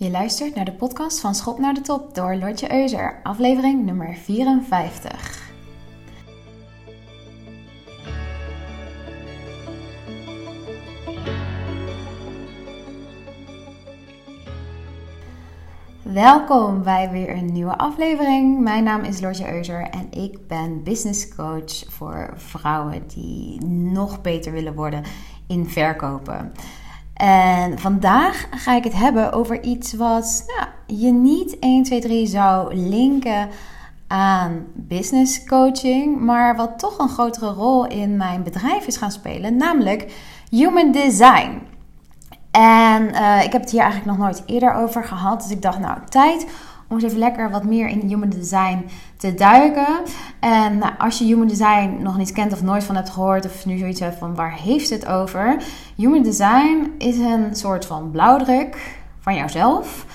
Je luistert naar de podcast van Schop naar de Top door Lotje Euser, aflevering nummer 54. Welkom bij weer een nieuwe aflevering. Mijn naam is Lotje Euser en ik ben business coach voor vrouwen die nog beter willen worden in verkopen. En vandaag ga ik het hebben over iets wat je niet 1, 2, 3 zou linken aan business coaching, maar wat toch een grotere rol in mijn bedrijf is gaan spelen, namelijk human design. En uh, ik heb het hier eigenlijk nog nooit eerder over gehad, dus ik dacht, nou, tijd om eens even lekker wat meer in human design te duiken. En nou, als je human design nog niet kent of nooit van hebt gehoord, of nu zoiets hebt van waar heeft het over? Human design is een soort van blauwdruk van jouzelf.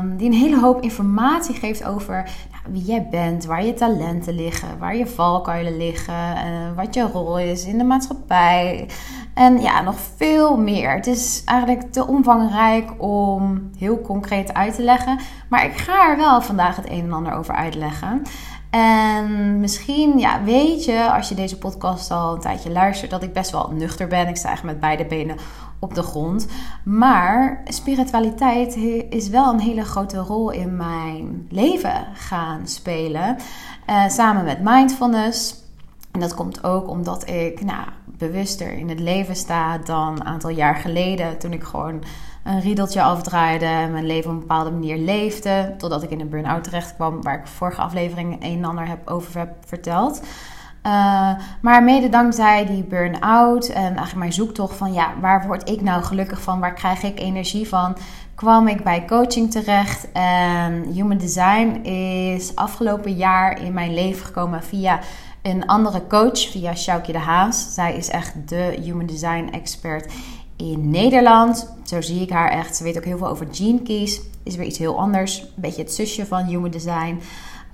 Um, die een hele hoop informatie geeft over nou, wie jij bent, waar je talenten liggen, waar je valkuilen liggen, uh, wat je rol is in de maatschappij. En ja, nog veel meer. Het is eigenlijk te omvangrijk om heel concreet uit te leggen. Maar ik ga er wel vandaag het een en ander over uitleggen. En misschien ja, weet je, als je deze podcast al een tijdje luistert, dat ik best wel nuchter ben. Ik sta eigenlijk met beide benen op de grond. Maar spiritualiteit is wel een hele grote rol in mijn leven gaan spelen. Uh, samen met mindfulness. En dat komt ook omdat ik nou, bewuster in het leven sta dan een aantal jaar geleden. Toen ik gewoon een riedeltje afdraaide en mijn leven op een bepaalde manier leefde. Totdat ik in een burn-out terecht kwam, waar ik vorige aflevering een en ander heb over heb verteld. Uh, maar mede dankzij die burn-out en eigenlijk mijn zoektocht van ja, waar word ik nou gelukkig van? Waar krijg ik energie van? kwam ik bij coaching terecht. En Human Design is afgelopen jaar in mijn leven gekomen via een andere coach, via Sjoukje de Haas. Zij is echt de Human Design expert in Nederland. Zo zie ik haar echt. Ze weet ook heel veel over Gene Keys. Is weer iets heel anders. Een beetje het zusje van Human Design.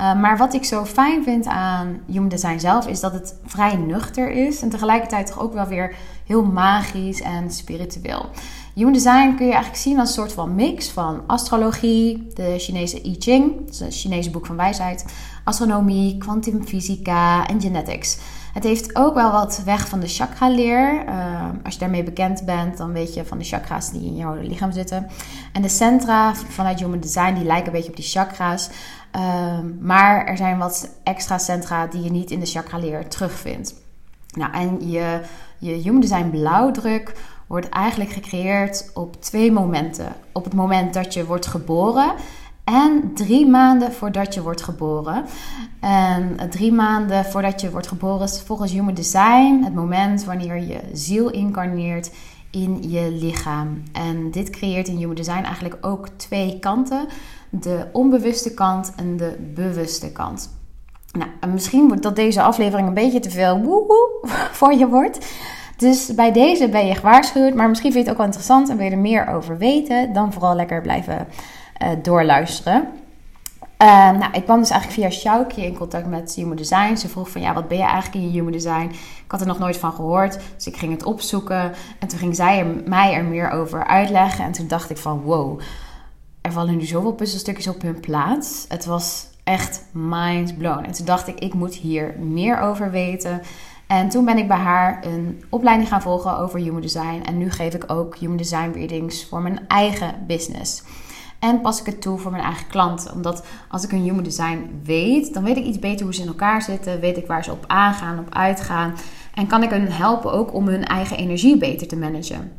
Uh, maar wat ik zo fijn vind aan Human Design zelf is dat het vrij nuchter is en tegelijkertijd toch ook wel weer heel magisch en spiritueel. Human Design kun je eigenlijk zien als een soort van mix van astrologie, de Chinese I Ching, dat is een Chinese boek van wijsheid, astronomie, kwantumfysica en genetics. Het heeft ook wel wat weg van de chakra-leer. Uh, als je daarmee bekend bent, dan weet je van de chakra's die in jouw lichaam zitten. En de centra vanuit Human Design, die lijken een beetje op die chakra's. Uh, maar er zijn wat extra centra die je niet in de chakra-leer terugvindt. Nou, en je, je Human Design blauwdruk wordt eigenlijk gecreëerd op twee momenten. Op het moment dat je wordt geboren en drie maanden voordat je wordt geboren. En drie maanden voordat je wordt geboren is volgens Human Design het moment wanneer je ziel incarneert in je lichaam. En dit creëert in Human Design eigenlijk ook twee kanten: de onbewuste kant en de bewuste kant. Nou, misschien wordt dat deze aflevering een beetje te veel woehoe voor je wordt. Dus bij deze ben je gewaarschuwd. Maar misschien vind je het ook wel interessant en wil je er meer over weten. Dan vooral lekker blijven uh, doorluisteren. Uh, nou, ik kwam dus eigenlijk via Sjoukje in contact met Human Design. Ze vroeg van, ja, wat ben je eigenlijk in Human Design? Ik had er nog nooit van gehoord, dus ik ging het opzoeken. En toen ging zij er, mij er meer over uitleggen. En toen dacht ik van, wow, er vallen nu zoveel puzzelstukjes op hun plaats. Het was echt mind blown. En toen dacht ik, ik moet hier meer over weten. En toen ben ik bij haar een opleiding gaan volgen over Human Design. En nu geef ik ook Human Design readings voor mijn eigen business. En pas ik het toe voor mijn eigen klanten. Omdat als ik een human design weet, dan weet ik iets beter hoe ze in elkaar zitten. Weet ik waar ze op aangaan, op uitgaan. En kan ik hen helpen ook om hun eigen energie beter te managen.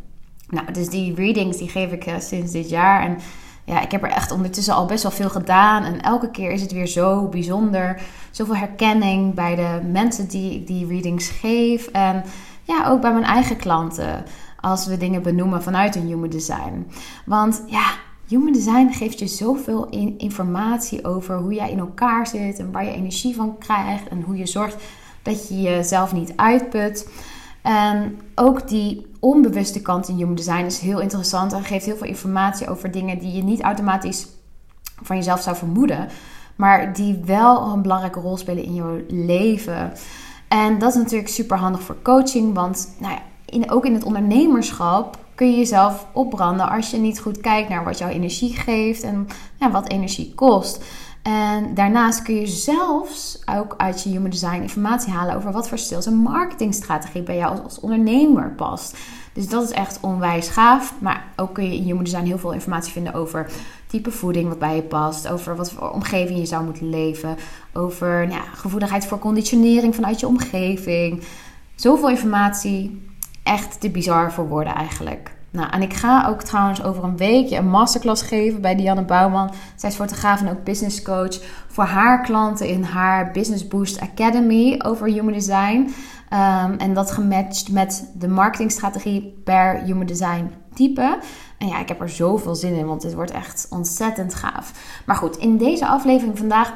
Nou, dus die readings die geef ik uh, sinds dit jaar. En ja, ik heb er echt ondertussen al best wel veel gedaan. En elke keer is het weer zo bijzonder. Zoveel herkenning bij de mensen die ik die readings geef. En ja, ook bij mijn eigen klanten. Als we dingen benoemen vanuit een human design. Want ja, Human design geeft je zoveel informatie over hoe jij in elkaar zit en waar je energie van krijgt en hoe je zorgt dat je jezelf niet uitput. En ook die onbewuste kant in human design is heel interessant en geeft heel veel informatie over dingen die je niet automatisch van jezelf zou vermoeden, maar die wel een belangrijke rol spelen in je leven. En dat is natuurlijk super handig voor coaching, want nou ja, in, ook in het ondernemerschap kun je jezelf opbranden als je niet goed kijkt naar wat jouw energie geeft en ja, wat energie kost. En daarnaast kun je zelfs ook uit je human design informatie halen over wat voor sales en marketingstrategie bij jou als ondernemer past. Dus dat is echt onwijs gaaf. Maar ook kun je in human design heel veel informatie vinden over type voeding wat bij je past, over wat voor omgeving je zou moeten leven, over nou gevoeligheid voor conditionering vanuit je omgeving. Zoveel informatie, echt te bizar voor woorden eigenlijk. Nou, en ik ga ook trouwens over een weekje een masterclass geven bij Dianne Bouwman. Zij is fotograaf en ook business coach voor haar klanten in haar Business Boost Academy over human design. Ehm, en dat gematcht met de marketingstrategie per human design type. En ja, ik heb er zoveel zin in, want dit wordt echt ontzettend gaaf. Maar goed, in deze aflevering vandaag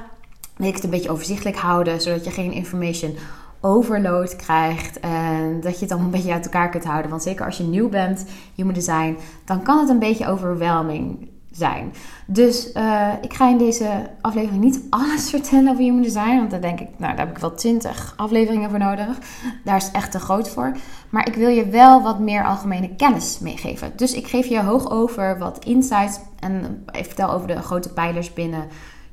wil ik het een beetje overzichtelijk houden, zodat je geen information overload krijgt. En dat je het dan een beetje uit elkaar kunt houden. Want zeker als je nieuw bent, human design, dan kan het een beetje overwhelming zijn. Dus uh, ik ga in deze aflevering niet alles vertellen over human design. Want daar denk ik, nou, daar heb ik wel 20 afleveringen voor nodig. Daar is echt te groot voor. Maar ik wil je wel wat meer algemene kennis meegeven. Dus ik geef je hoog over wat insights. En ik vertel over de grote pijlers binnen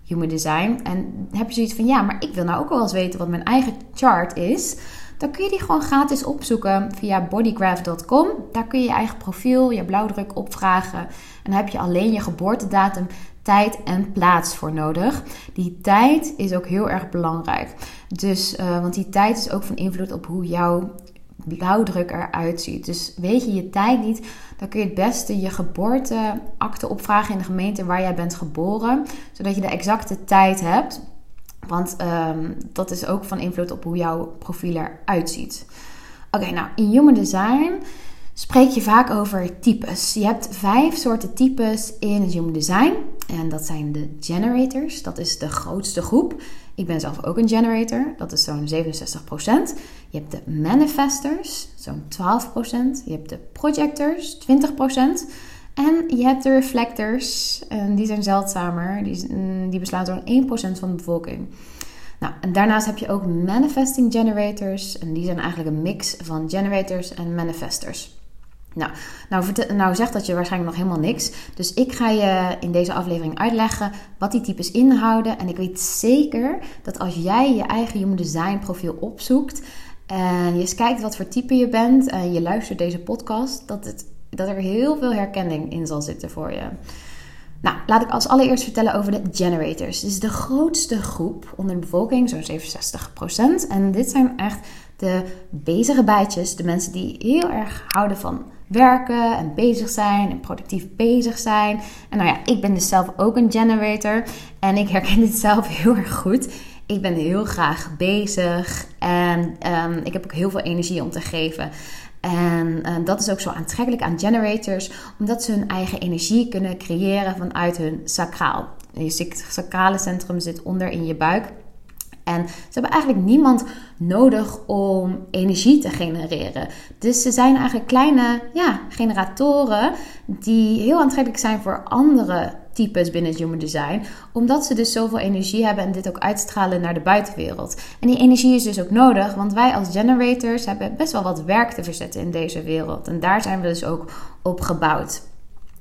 human design. En heb je zoiets van, ja, maar ik wil nou ook wel eens weten wat mijn eigen chart is. Dan kun je die gewoon gratis opzoeken via bodygraph.com. Daar kun je je eigen profiel, je blauwdruk opvragen. En dan heb je alleen je geboortedatum, tijd en plaats voor nodig. Die tijd is ook heel erg belangrijk. Dus, uh, want die tijd is ook van invloed op hoe jouw blauwdruk eruit ziet. Dus weet je je tijd niet, dan kun je het beste je geboorteakte opvragen in de gemeente waar jij bent geboren, zodat je de exacte tijd hebt. Want um, dat is ook van invloed op hoe jouw profiel eruit ziet. Oké, nou in Human Design spreek je vaak over types. Je hebt vijf soorten types in het Human Design. En dat zijn de generators, dat is de grootste groep. Ik ben zelf ook een generator, dat is zo'n 67%. Je hebt de manifestors, zo'n 12%. Je hebt de projectors, 20%. En je hebt de reflectors, en die zijn zeldzamer. Die, mm, die beslaan zo'n 1% van de bevolking. Nou, en daarnaast heb je ook manifesting generators. En die zijn eigenlijk een mix van generators en manifestors. Nou, nou, nou zegt dat je waarschijnlijk nog helemaal niks. Dus ik ga je in deze aflevering uitleggen wat die types inhouden. En ik weet zeker dat als jij je eigen human design profiel opzoekt en je eens kijkt wat voor type je bent en je luistert deze podcast, dat, het, dat er heel veel herkenning in zal zitten voor je. Nou, laat ik als allereerst vertellen over de generators. Dit is de grootste groep onder de bevolking, zo'n 67%. En dit zijn echt de bezige bijtjes, de mensen die heel erg houden van werken en bezig zijn en productief bezig zijn. En nou ja, ik ben dus zelf ook een generator en ik herken dit zelf heel erg goed. Ik ben heel graag bezig en um, ik heb ook heel veel energie om te geven. En uh, dat is ook zo aantrekkelijk aan generators, omdat ze hun eigen energie kunnen creëren vanuit hun sacraal. Je sacrale centrum zit onder in je buik. En ze hebben eigenlijk niemand nodig om energie te genereren. Dus ze zijn eigenlijk kleine ja, generatoren die heel aantrekkelijk zijn voor andere types binnen het Human Design. Omdat ze dus zoveel energie hebben en dit ook uitstralen naar de buitenwereld. En die energie is dus ook nodig, want wij als generators hebben best wel wat werk te verzetten in deze wereld. En daar zijn we dus ook op gebouwd.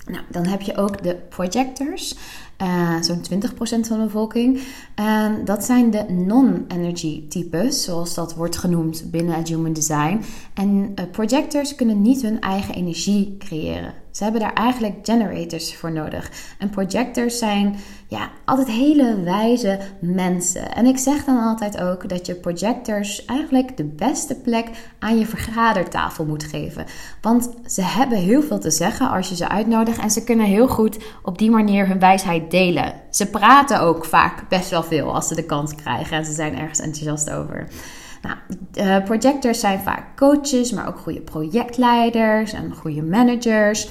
Nou, dan heb je ook de projectors. Uh, zo'n 20% van de bevolking. En dat zijn de non-energy types, zoals dat wordt genoemd binnen het Human Design. En uh, projectors kunnen niet hun eigen energie creëren. Ze hebben daar eigenlijk generators voor nodig. En projectors zijn ja, altijd hele wijze mensen. En ik zeg dan altijd ook dat je projectors eigenlijk de beste plek aan je vergadertafel moet geven. Want ze hebben heel veel te zeggen als je ze uitnodigt. En ze kunnen heel goed op die manier hun wijsheid delen. Ze praten ook vaak best wel veel als ze de kans krijgen. En ze zijn ergens enthousiast over. Nou, projectors zijn vaak coaches, maar ook goede projectleiders en goede managers.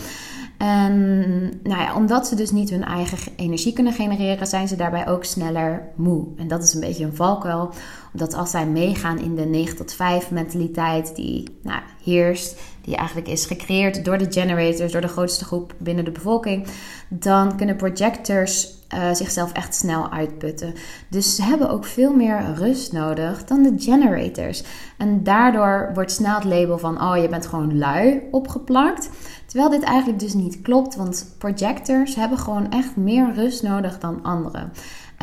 En nou ja, omdat ze dus niet hun eigen energie kunnen genereren, zijn ze daarbij ook sneller moe. En dat is een beetje een valkuil, Dat als zij meegaan in de 9 tot 5 mentaliteit die nou, heerst, die eigenlijk is gecreëerd door de generators, door de grootste groep binnen de bevolking, dan kunnen projectors uh, zichzelf echt snel uitputten. Dus ze hebben ook veel meer rust nodig dan de generators. En daardoor wordt snel het label van: oh, je bent gewoon lui opgeplakt. Terwijl dit eigenlijk dus niet klopt, want projectors hebben gewoon echt meer rust nodig dan anderen.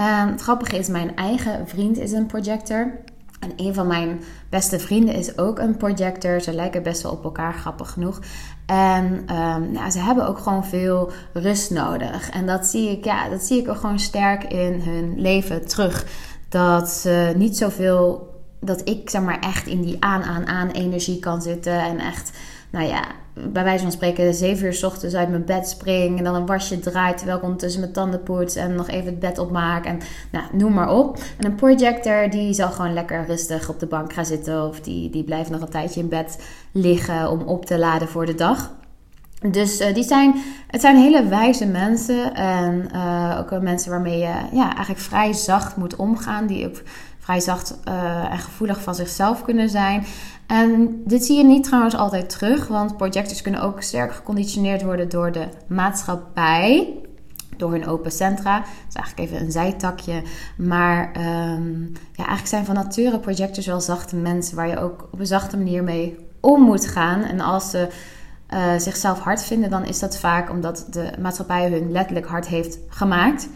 En het grappige is, mijn eigen vriend is een projector. En een van mijn beste vrienden is ook een projector. Ze lijken best wel op elkaar, grappig genoeg. En um, nou, ze hebben ook gewoon veel rust nodig. En dat zie ik, ja, dat zie ik ook gewoon sterk in hun leven terug. Dat ze niet zoveel, dat ik zeg maar echt in die aan-aan-aan energie kan zitten. En echt nou ja, bij wijze van spreken, zeven uur s ochtends uit mijn bed spring. En dan een wasje draait terwijl ik ondertussen mijn tanden poets. En nog even het bed opmaak. En nou, noem maar op. En een projector, die zal gewoon lekker rustig op de bank gaan zitten. Of die, die blijft nog een tijdje in bed liggen om op te laden voor de dag. Dus uh, die zijn, het zijn hele wijze mensen. En uh, ook mensen waarmee je ja, eigenlijk vrij zacht moet omgaan. Die ook zacht en gevoelig van zichzelf kunnen zijn. En dit zie je niet trouwens altijd terug, want projectors kunnen ook sterk geconditioneerd worden door de maatschappij. Door hun open centra. Dat is eigenlijk even een zijtakje. Maar um, ja, eigenlijk zijn van nature projectors wel zachte mensen waar je ook op een zachte manier mee om moet gaan. En als ze uh, zichzelf hard vinden, dan is dat vaak omdat de maatschappij hun letterlijk hard heeft gemaakt.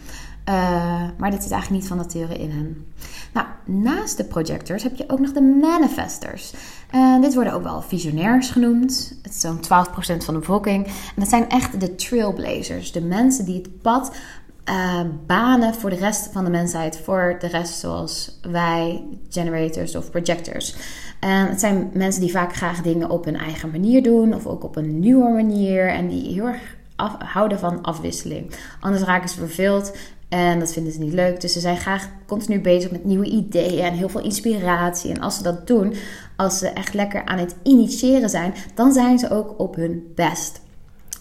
Uh, maar dit is eigenlijk niet van nature in hen. Nou, naast de projectors heb je ook nog de manifestors. Uh, dit worden ook wel visionairs genoemd. Het is zo'n 12% van de bevolking. En dat zijn echt de trailblazers. De mensen die het pad uh, banen voor de rest van de mensheid. Voor de rest zoals wij, generators of projectors. En het zijn mensen die vaak graag dingen op hun eigen manier doen. Of ook op een nieuwe manier. En die heel erg houden van afwisseling. Anders raken ze verveeld en dat vinden ze niet leuk. Dus ze zijn graag continu bezig met nieuwe ideeën en heel veel inspiratie. En als ze dat doen, als ze echt lekker aan het initiëren zijn, dan zijn ze ook op hun best.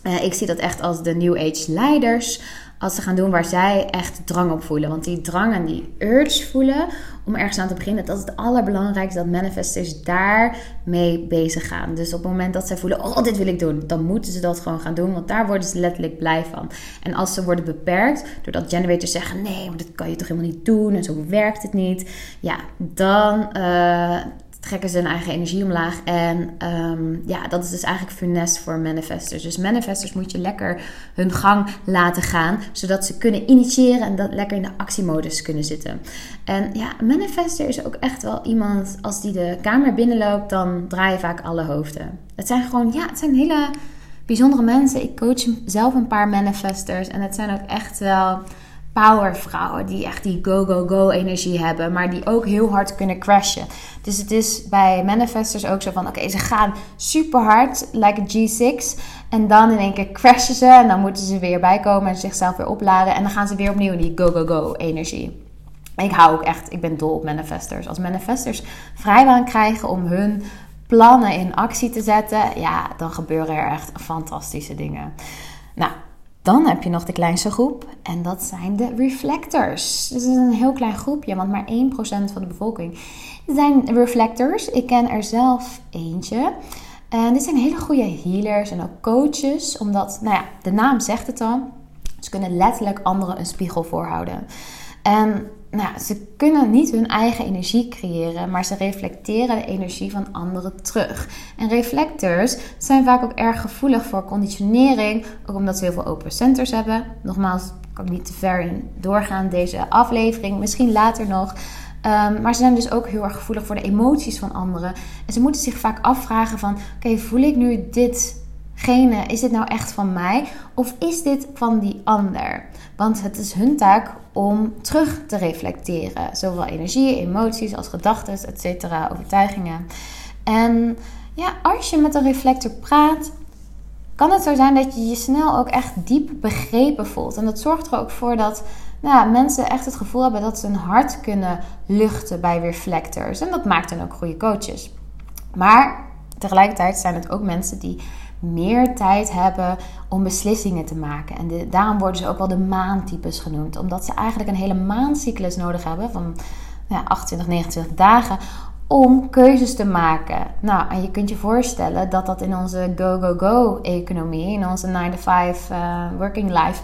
Uh, ik zie dat echt als de New Age leiders als ze gaan doen waar zij echt drang op voelen. Want die drang en die urge voelen om ergens aan te beginnen, dat is het allerbelangrijkste dat manifestors daarmee bezig gaan. Dus op het moment dat zij voelen, oh dit wil ik doen, dan moeten ze dat gewoon gaan doen, want daar worden ze letterlijk blij van. En als ze worden beperkt, doordat generators zeggen, nee, maar dat kan je toch helemaal niet doen en zo werkt het niet, ja, dan... Uh, trekken ze hun eigen energie omlaag. En um, ja, dat is dus eigenlijk funest voor manifestors. Dus manifestors moet je lekker hun gang laten gaan, zodat ze kunnen initiëren en dat lekker in de actiemodus kunnen zitten. En ja, manifester is ook echt wel iemand, als die de kamer binnenloopt, dan draaien vaak alle hoofden. Het zijn gewoon, ja, het zijn hele bijzondere mensen. Ik coach zelf een paar manifestors en het zijn ook echt wel powervrouwen die echt die go-go-go energie hebben, maar die ook heel hard kunnen crashen. Dus het is bij manifestors ook zo van: oké, ze gaan super hard, like a G6, en dan in één keer crashen ze en dan moeten ze weer bijkomen en zichzelf weer opladen en dan gaan ze weer opnieuw die go-go-go energie. Ik hou ook echt, ik ben dol op manifestors. Als manifestors vrijbaan krijgen om hun plannen in actie te zetten, ja, dan gebeuren er echt fantastische dingen. Nou, dan heb je nog de kleinste groep en dat zijn de reflectors. Dus het is een heel klein groepje, want maar 1% van de bevolking zijn reflectors. Ik ken er zelf eentje. En dit zijn hele goede healers en ook coaches, omdat, nou ja, de naam zegt het al. Ze kunnen letterlijk anderen een spiegel voorhouden. En nou, ze kunnen niet hun eigen energie creëren, maar ze reflecteren de energie van anderen terug. En reflectors zijn vaak ook erg gevoelig voor conditionering, ook omdat ze heel veel open centers hebben. Nogmaals, kan ik niet te ver in doorgaan deze aflevering, misschien later nog. Um, maar ze zijn dus ook heel erg gevoelig voor de emoties van anderen. En ze moeten zich vaak afvragen van, oké, voel ik nu ditgene, is dit nou echt van mij? Of is dit van die ander? Want het is hun taak om terug te reflecteren. Zowel energie, emoties als gedachten, etc. overtuigingen. En ja, als je met een reflector praat, kan het zo zijn dat je je snel ook echt diep begrepen voelt. En dat zorgt er ook voor dat nou, mensen echt het gevoel hebben dat ze hun hart kunnen luchten bij reflectors. En dat maakt dan ook goede coaches. Maar tegelijkertijd zijn het ook mensen die meer tijd hebben om beslissingen te maken. En de, daarom worden ze ook wel de maantypes genoemd. Omdat ze eigenlijk een hele maancyclus nodig hebben van ja, 28, 29 dagen om keuzes te maken. Nou, en je kunt je voorstellen dat dat in onze go-go-go-economie, in onze 9-to-5 uh, working life,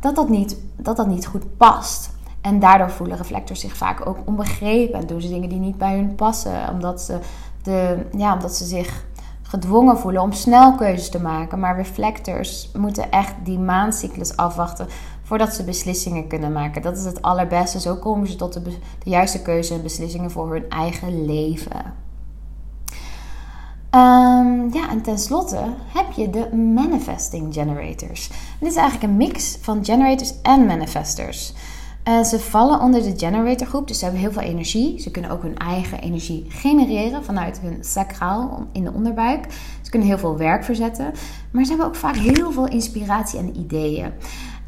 dat dat, niet, dat dat niet goed past. En daardoor voelen reflectors zich vaak ook onbegrepen en doen ze dingen die niet bij hun passen, omdat ze, de, ja, omdat ze zich gedwongen voelen om snel keuzes te maken. Maar reflectors moeten echt die maancyclus afwachten voordat ze beslissingen kunnen maken. Dat is het allerbeste. Zo komen ze tot de, de juiste keuze en beslissingen voor hun eigen leven. Um, ja, en tenslotte heb je de manifesting generators. dit is eigenlijk een mix van generators en manifestors. Uh, ze vallen onder de generator groep, dus ze hebben heel veel energie. Ze kunnen ook hun eigen energie genereren vanuit hun sacraal in de onderbuik. Ze kunnen heel veel werk verzetten, maar ze hebben ook vaak heel veel inspiratie en ideeën.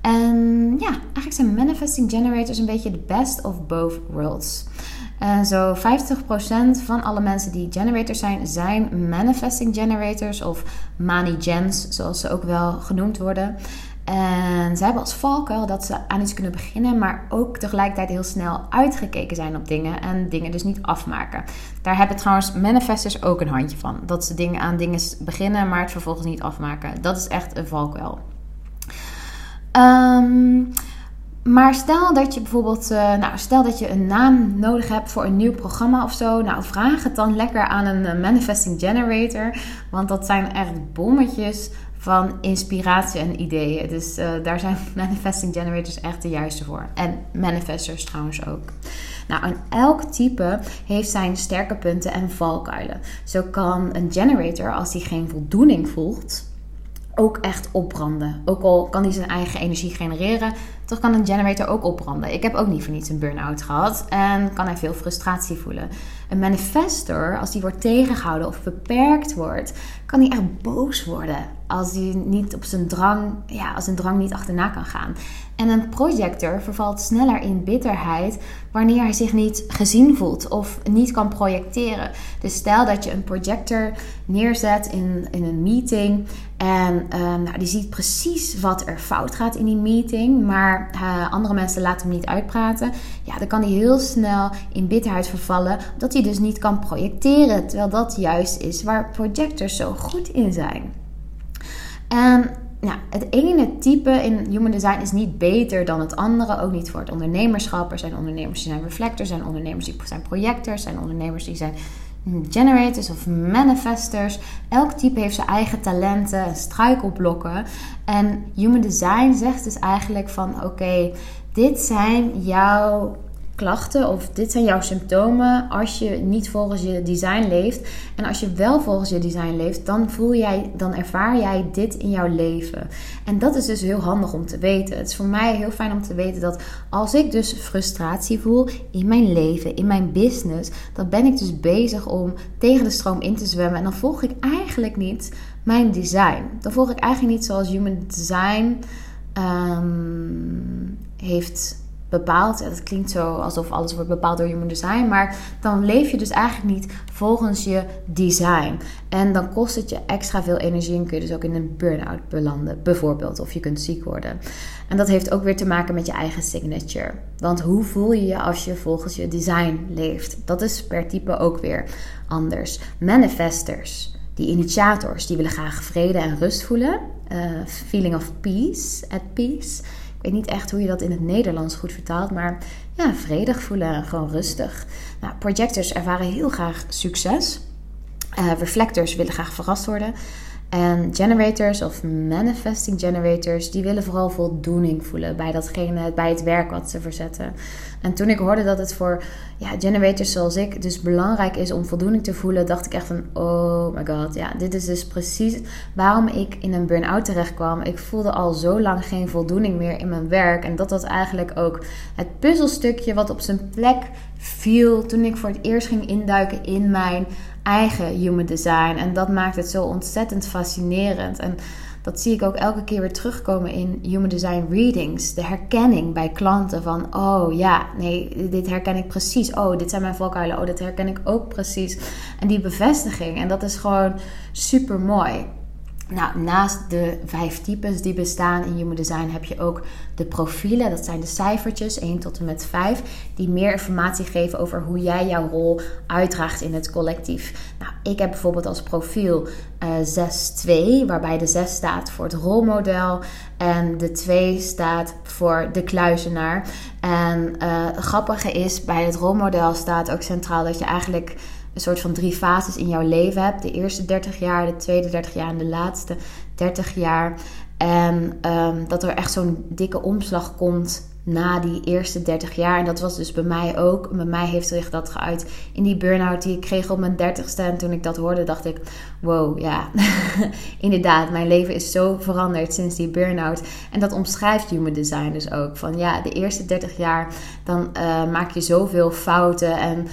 En ja, eigenlijk zijn manifesting generators een beetje de best of both worlds. Uh, zo 50% van alle mensen die generators zijn, zijn manifesting generators of money gens, zoals ze ook wel genoemd worden. En ze hebben als valkuil dat ze aan iets kunnen beginnen, maar ook tegelijkertijd heel snel uitgekeken zijn op dingen en dingen dus niet afmaken. Daar hebben trouwens manifestors ook een handje van. Dat ze dingen aan dingen beginnen, maar het vervolgens niet afmaken. Dat is echt een valkuil. Um, maar stel dat je bijvoorbeeld, uh, nou, stel dat je een naam nodig hebt voor een nieuw programma of zo. Nou, vraag het dan lekker aan een eh, manifesting generator. Want dat zijn echt bommetjes van inspiratie en ideeën. Dus uh, daar zijn manifesting generators echt de juiste voor. En manifestors trouwens ook. Nou, en elk type heeft zijn sterke punten en valkuilen. Zo kan een generator, als hij geen voldoening voelt, ook echt opbranden. Ook al kan hij zijn eigen energie genereren, toch kan een generator ook opbranden. Ik heb ook niet voor niets een burn-out gehad en kan hij veel frustratie voelen. Een manifestor, als die wordt tegengehouden of beperkt wordt, kan hij echt boos worden als hij niet op zijn drang, ja, als een drang niet achterna kan gaan. En een projector vervalt sneller in bitterheid wanneer hij zich niet gezien voelt of niet kan projecteren. Dus stel dat je een projector neerzet in, in een meeting en uh, nou, die ziet precies wat er fout gaat in die meeting, maar uh, andere mensen laten hem niet uitpraten. Ja, dan kan hij heel snel in bitterheid vervallen, omdat hij dus niet kan projecteren. Terwijl dat juist is waar projectors zo goed in zijn. En ja, het ene type in human design is niet beter dan het andere. Ook niet voor het ondernemerschap. Er zijn ondernemers die zijn reflectors, zijn ondernemers die zijn projectors, zijn ondernemers die zijn generators of manifestors. Elk type heeft zijn eigen talenten en struikelblokken. En human design zegt dus eigenlijk van oké, dit zijn jouw klachten of dit zijn jouw symptomen als je niet volgens je design leeft. En als je wel volgens je design leeft, dan voel jij, dan ervaar jij dit in jouw leven. En dat is dus heel handig om te weten. Het is voor mij heel fijn om te weten dat als ik dus frustratie voel in mijn leven, in mijn business, dan ben ik dus bezig om tegen de stroom in te zwemmen. En dan volg ik eigenlijk niet mijn design. Dan volg ik eigenlijk niet zoals Human Design um, heeft bepaald. Dat klinkt zo alsof alles wordt bepaald door human design. Maar dan leef je dus eigenlijk niet volgens je design. En dan kost het je extra veel energie en kun je dus ook in een burn-out belanden, bijvoorbeeld. Of je kunt ziek worden. En dat heeft ook weer te maken met je eigen signature. Want hoe voel je je als je volgens je design leeft? Dat is per type ook weer anders. Manifestors, die initiators, die willen graag vrede en rust voelen. Uh, feeling of peace, at peace weet niet echt hoe je dat in het Nederlands goed vertaalt, maar ja, vredig voelen en gewoon rustig. Nou, projectors ervaren heel graag succes. Uh, reflectors willen graag verrast worden. En generators of manifesting generators, die willen vooral voldoening voelen bij datgene, bij het werk wat ze verzetten. En toen ik hoorde dat het voor ja, generators zoals ik dus belangrijk is om voldoening te voelen, dacht ik echt van, oh my god, ja, dit is dus precies waarom ik in een burn-out terecht kwam. Ik voelde al zo lang geen voldoening meer in mijn werk. En dat was eigenlijk ook het puzzelstukje wat op zijn plek viel toen ik voor het eerst ging induiken in mijn eigen human design. En dat maakt het zo ontzettend fascinerend. En dat zie ik ook elke keer weer terugkomen in human design readings. De herkenning bij klanten van, oh ja, nee, dit herken ik precies. Oh, dit zijn mijn valkuilen. Oh, dit herken ik ook precies. En die bevestiging. En dat is gewoon super mooi. Nou, naast de vijf types die bestaan in Human Design heb je ook de profielen. Dat zijn de cijfertjes 1 tot en met 5, die meer informatie geven over hoe jij jouw rol uitdraagt in het collectief. Nou, ik heb bijvoorbeeld als profiel uh, 6-2, waarbij de 6 staat voor het rolmodel en de 2 staat voor de kluizenaar. En het grappige is, bij het rolmodel staat ook centraal dat je eigenlijk een soort van drie fases in jouw leven hebt. De eerste 30 jaar, de tweede 30 jaar en de laatste 30 jaar. En um, dat er echt zo'n dikke omslag komt na die eerste 30 jaar. En dat was dus bij mij ook. Bij mij heeft zich dat geuit in die burn-out die ik kreeg op mijn 30ste. En toen ik dat hoorde, dacht ik: wow, ja, inderdaad, mijn leven is zo veranderd sinds die burn-out. En dat omschrijft Human Design dus ook. Van ja, de eerste 30 jaar, dan uh, maak je zoveel fouten en.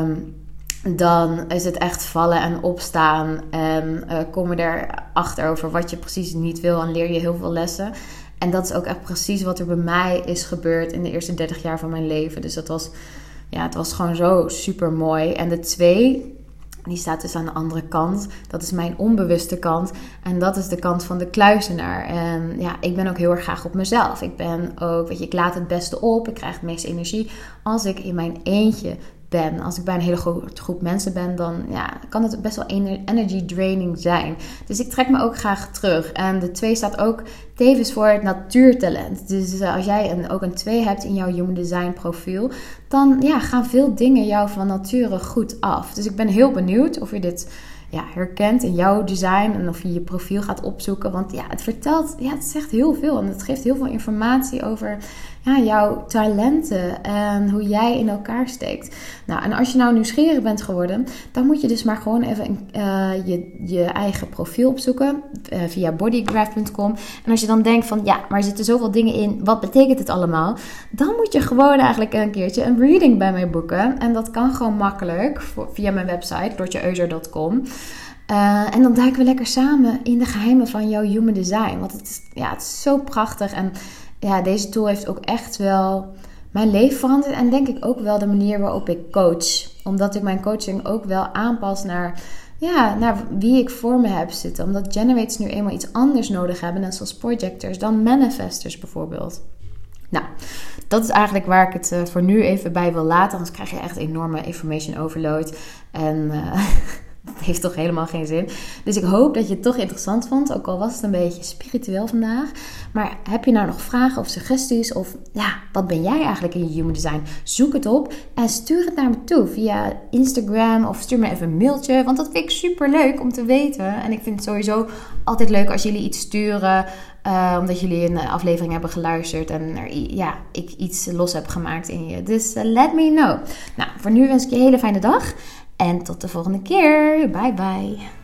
Um, dan is het echt vallen en opstaan. En uh, kom je erachter over wat je precies niet wil en leer je heel veel lessen. En dat is ook echt precies wat er bij mij is gebeurd in de eerste 30 jaar van mijn leven. Dus dat was, ja, het was gewoon zo super mooi. En de twee, die staat dus aan de andere kant. Dat is mijn onbewuste kant. En dat is de kant van de kluizenaar. En ja, ik ben ook heel erg graag op mezelf. Ik ben ook, weet je, ik laat het beste op. Ik krijg het meeste energie als ik in mijn eentje ben. Als ik bij een hele grote groep mensen ben, dan ja, kan het best wel energy draining zijn. Dus ik trek me ook graag terug. En de 2 staat ook tevens voor het natuurtalent. Dus uh, als jij een, ook een 2 hebt in jouw Human Design profiel, dan ja, gaan veel dingen jou van nature goed af. Dus ik ben heel benieuwd of je dit ja, herkent in jouw design en of je je profiel gaat opzoeken. Want ja, het vertelt, ja, het zegt heel veel en het geeft heel veel informatie over jouw talenten en hoe jij in elkaar steekt. Nou, en als je nou nieuwsgierig bent geworden, dan moet je dus maar gewoon even uh, je, je eigen profiel opzoeken uh, via bodygraph.com. En als je dan denkt van ja, maar er zitten zoveel dingen in, wat betekent het allemaal? Dan moet je gewoon eigenlijk een keertje een reading bij mij boeken. En dat kan gewoon makkelijk via mijn website, lortjeeuzer.com. Uh, en dan duiken we lekker samen in de geheimen van jouw human design. Want het is, ja, het is zo prachtig. En ja, deze tool heeft ook echt wel mijn leven veranderd. En denk ik ook wel de manier waarop ik coach. Omdat ik mijn coaching ook wel aanpas naar, ja, naar wie ik voor me heb zitten. Omdat generators nu eenmaal iets anders nodig hebben, net zoals projectors, dan manifestors bijvoorbeeld. Nou, dat is eigenlijk waar ik het eh, voor nu even bij wil laten. Anders krijg je echt enorme information overload. En uh, dat heeft toch helemaal geen zin. Dus ik hoop dat je het toch interessant vond. Ook al was het een beetje spiritueel vandaag. Maar heb je nou nog vragen of suggesties? Of ja, wat ben jij eigenlijk in je human design? Zoek het op en stuur het naar me toe via Instagram of stuur me even een mailtje. Want dat vind ik super leuk om te weten. En ik vind het sowieso altijd leuk als jullie iets sturen. Uh, omdat jullie een aflevering hebben geluisterd en ja, ik iets los heb gemaakt in je. Dus uh, let me know. Nou, voor nu wens ik je een hele fijne dag. En tot de volgende keer. Bye bye.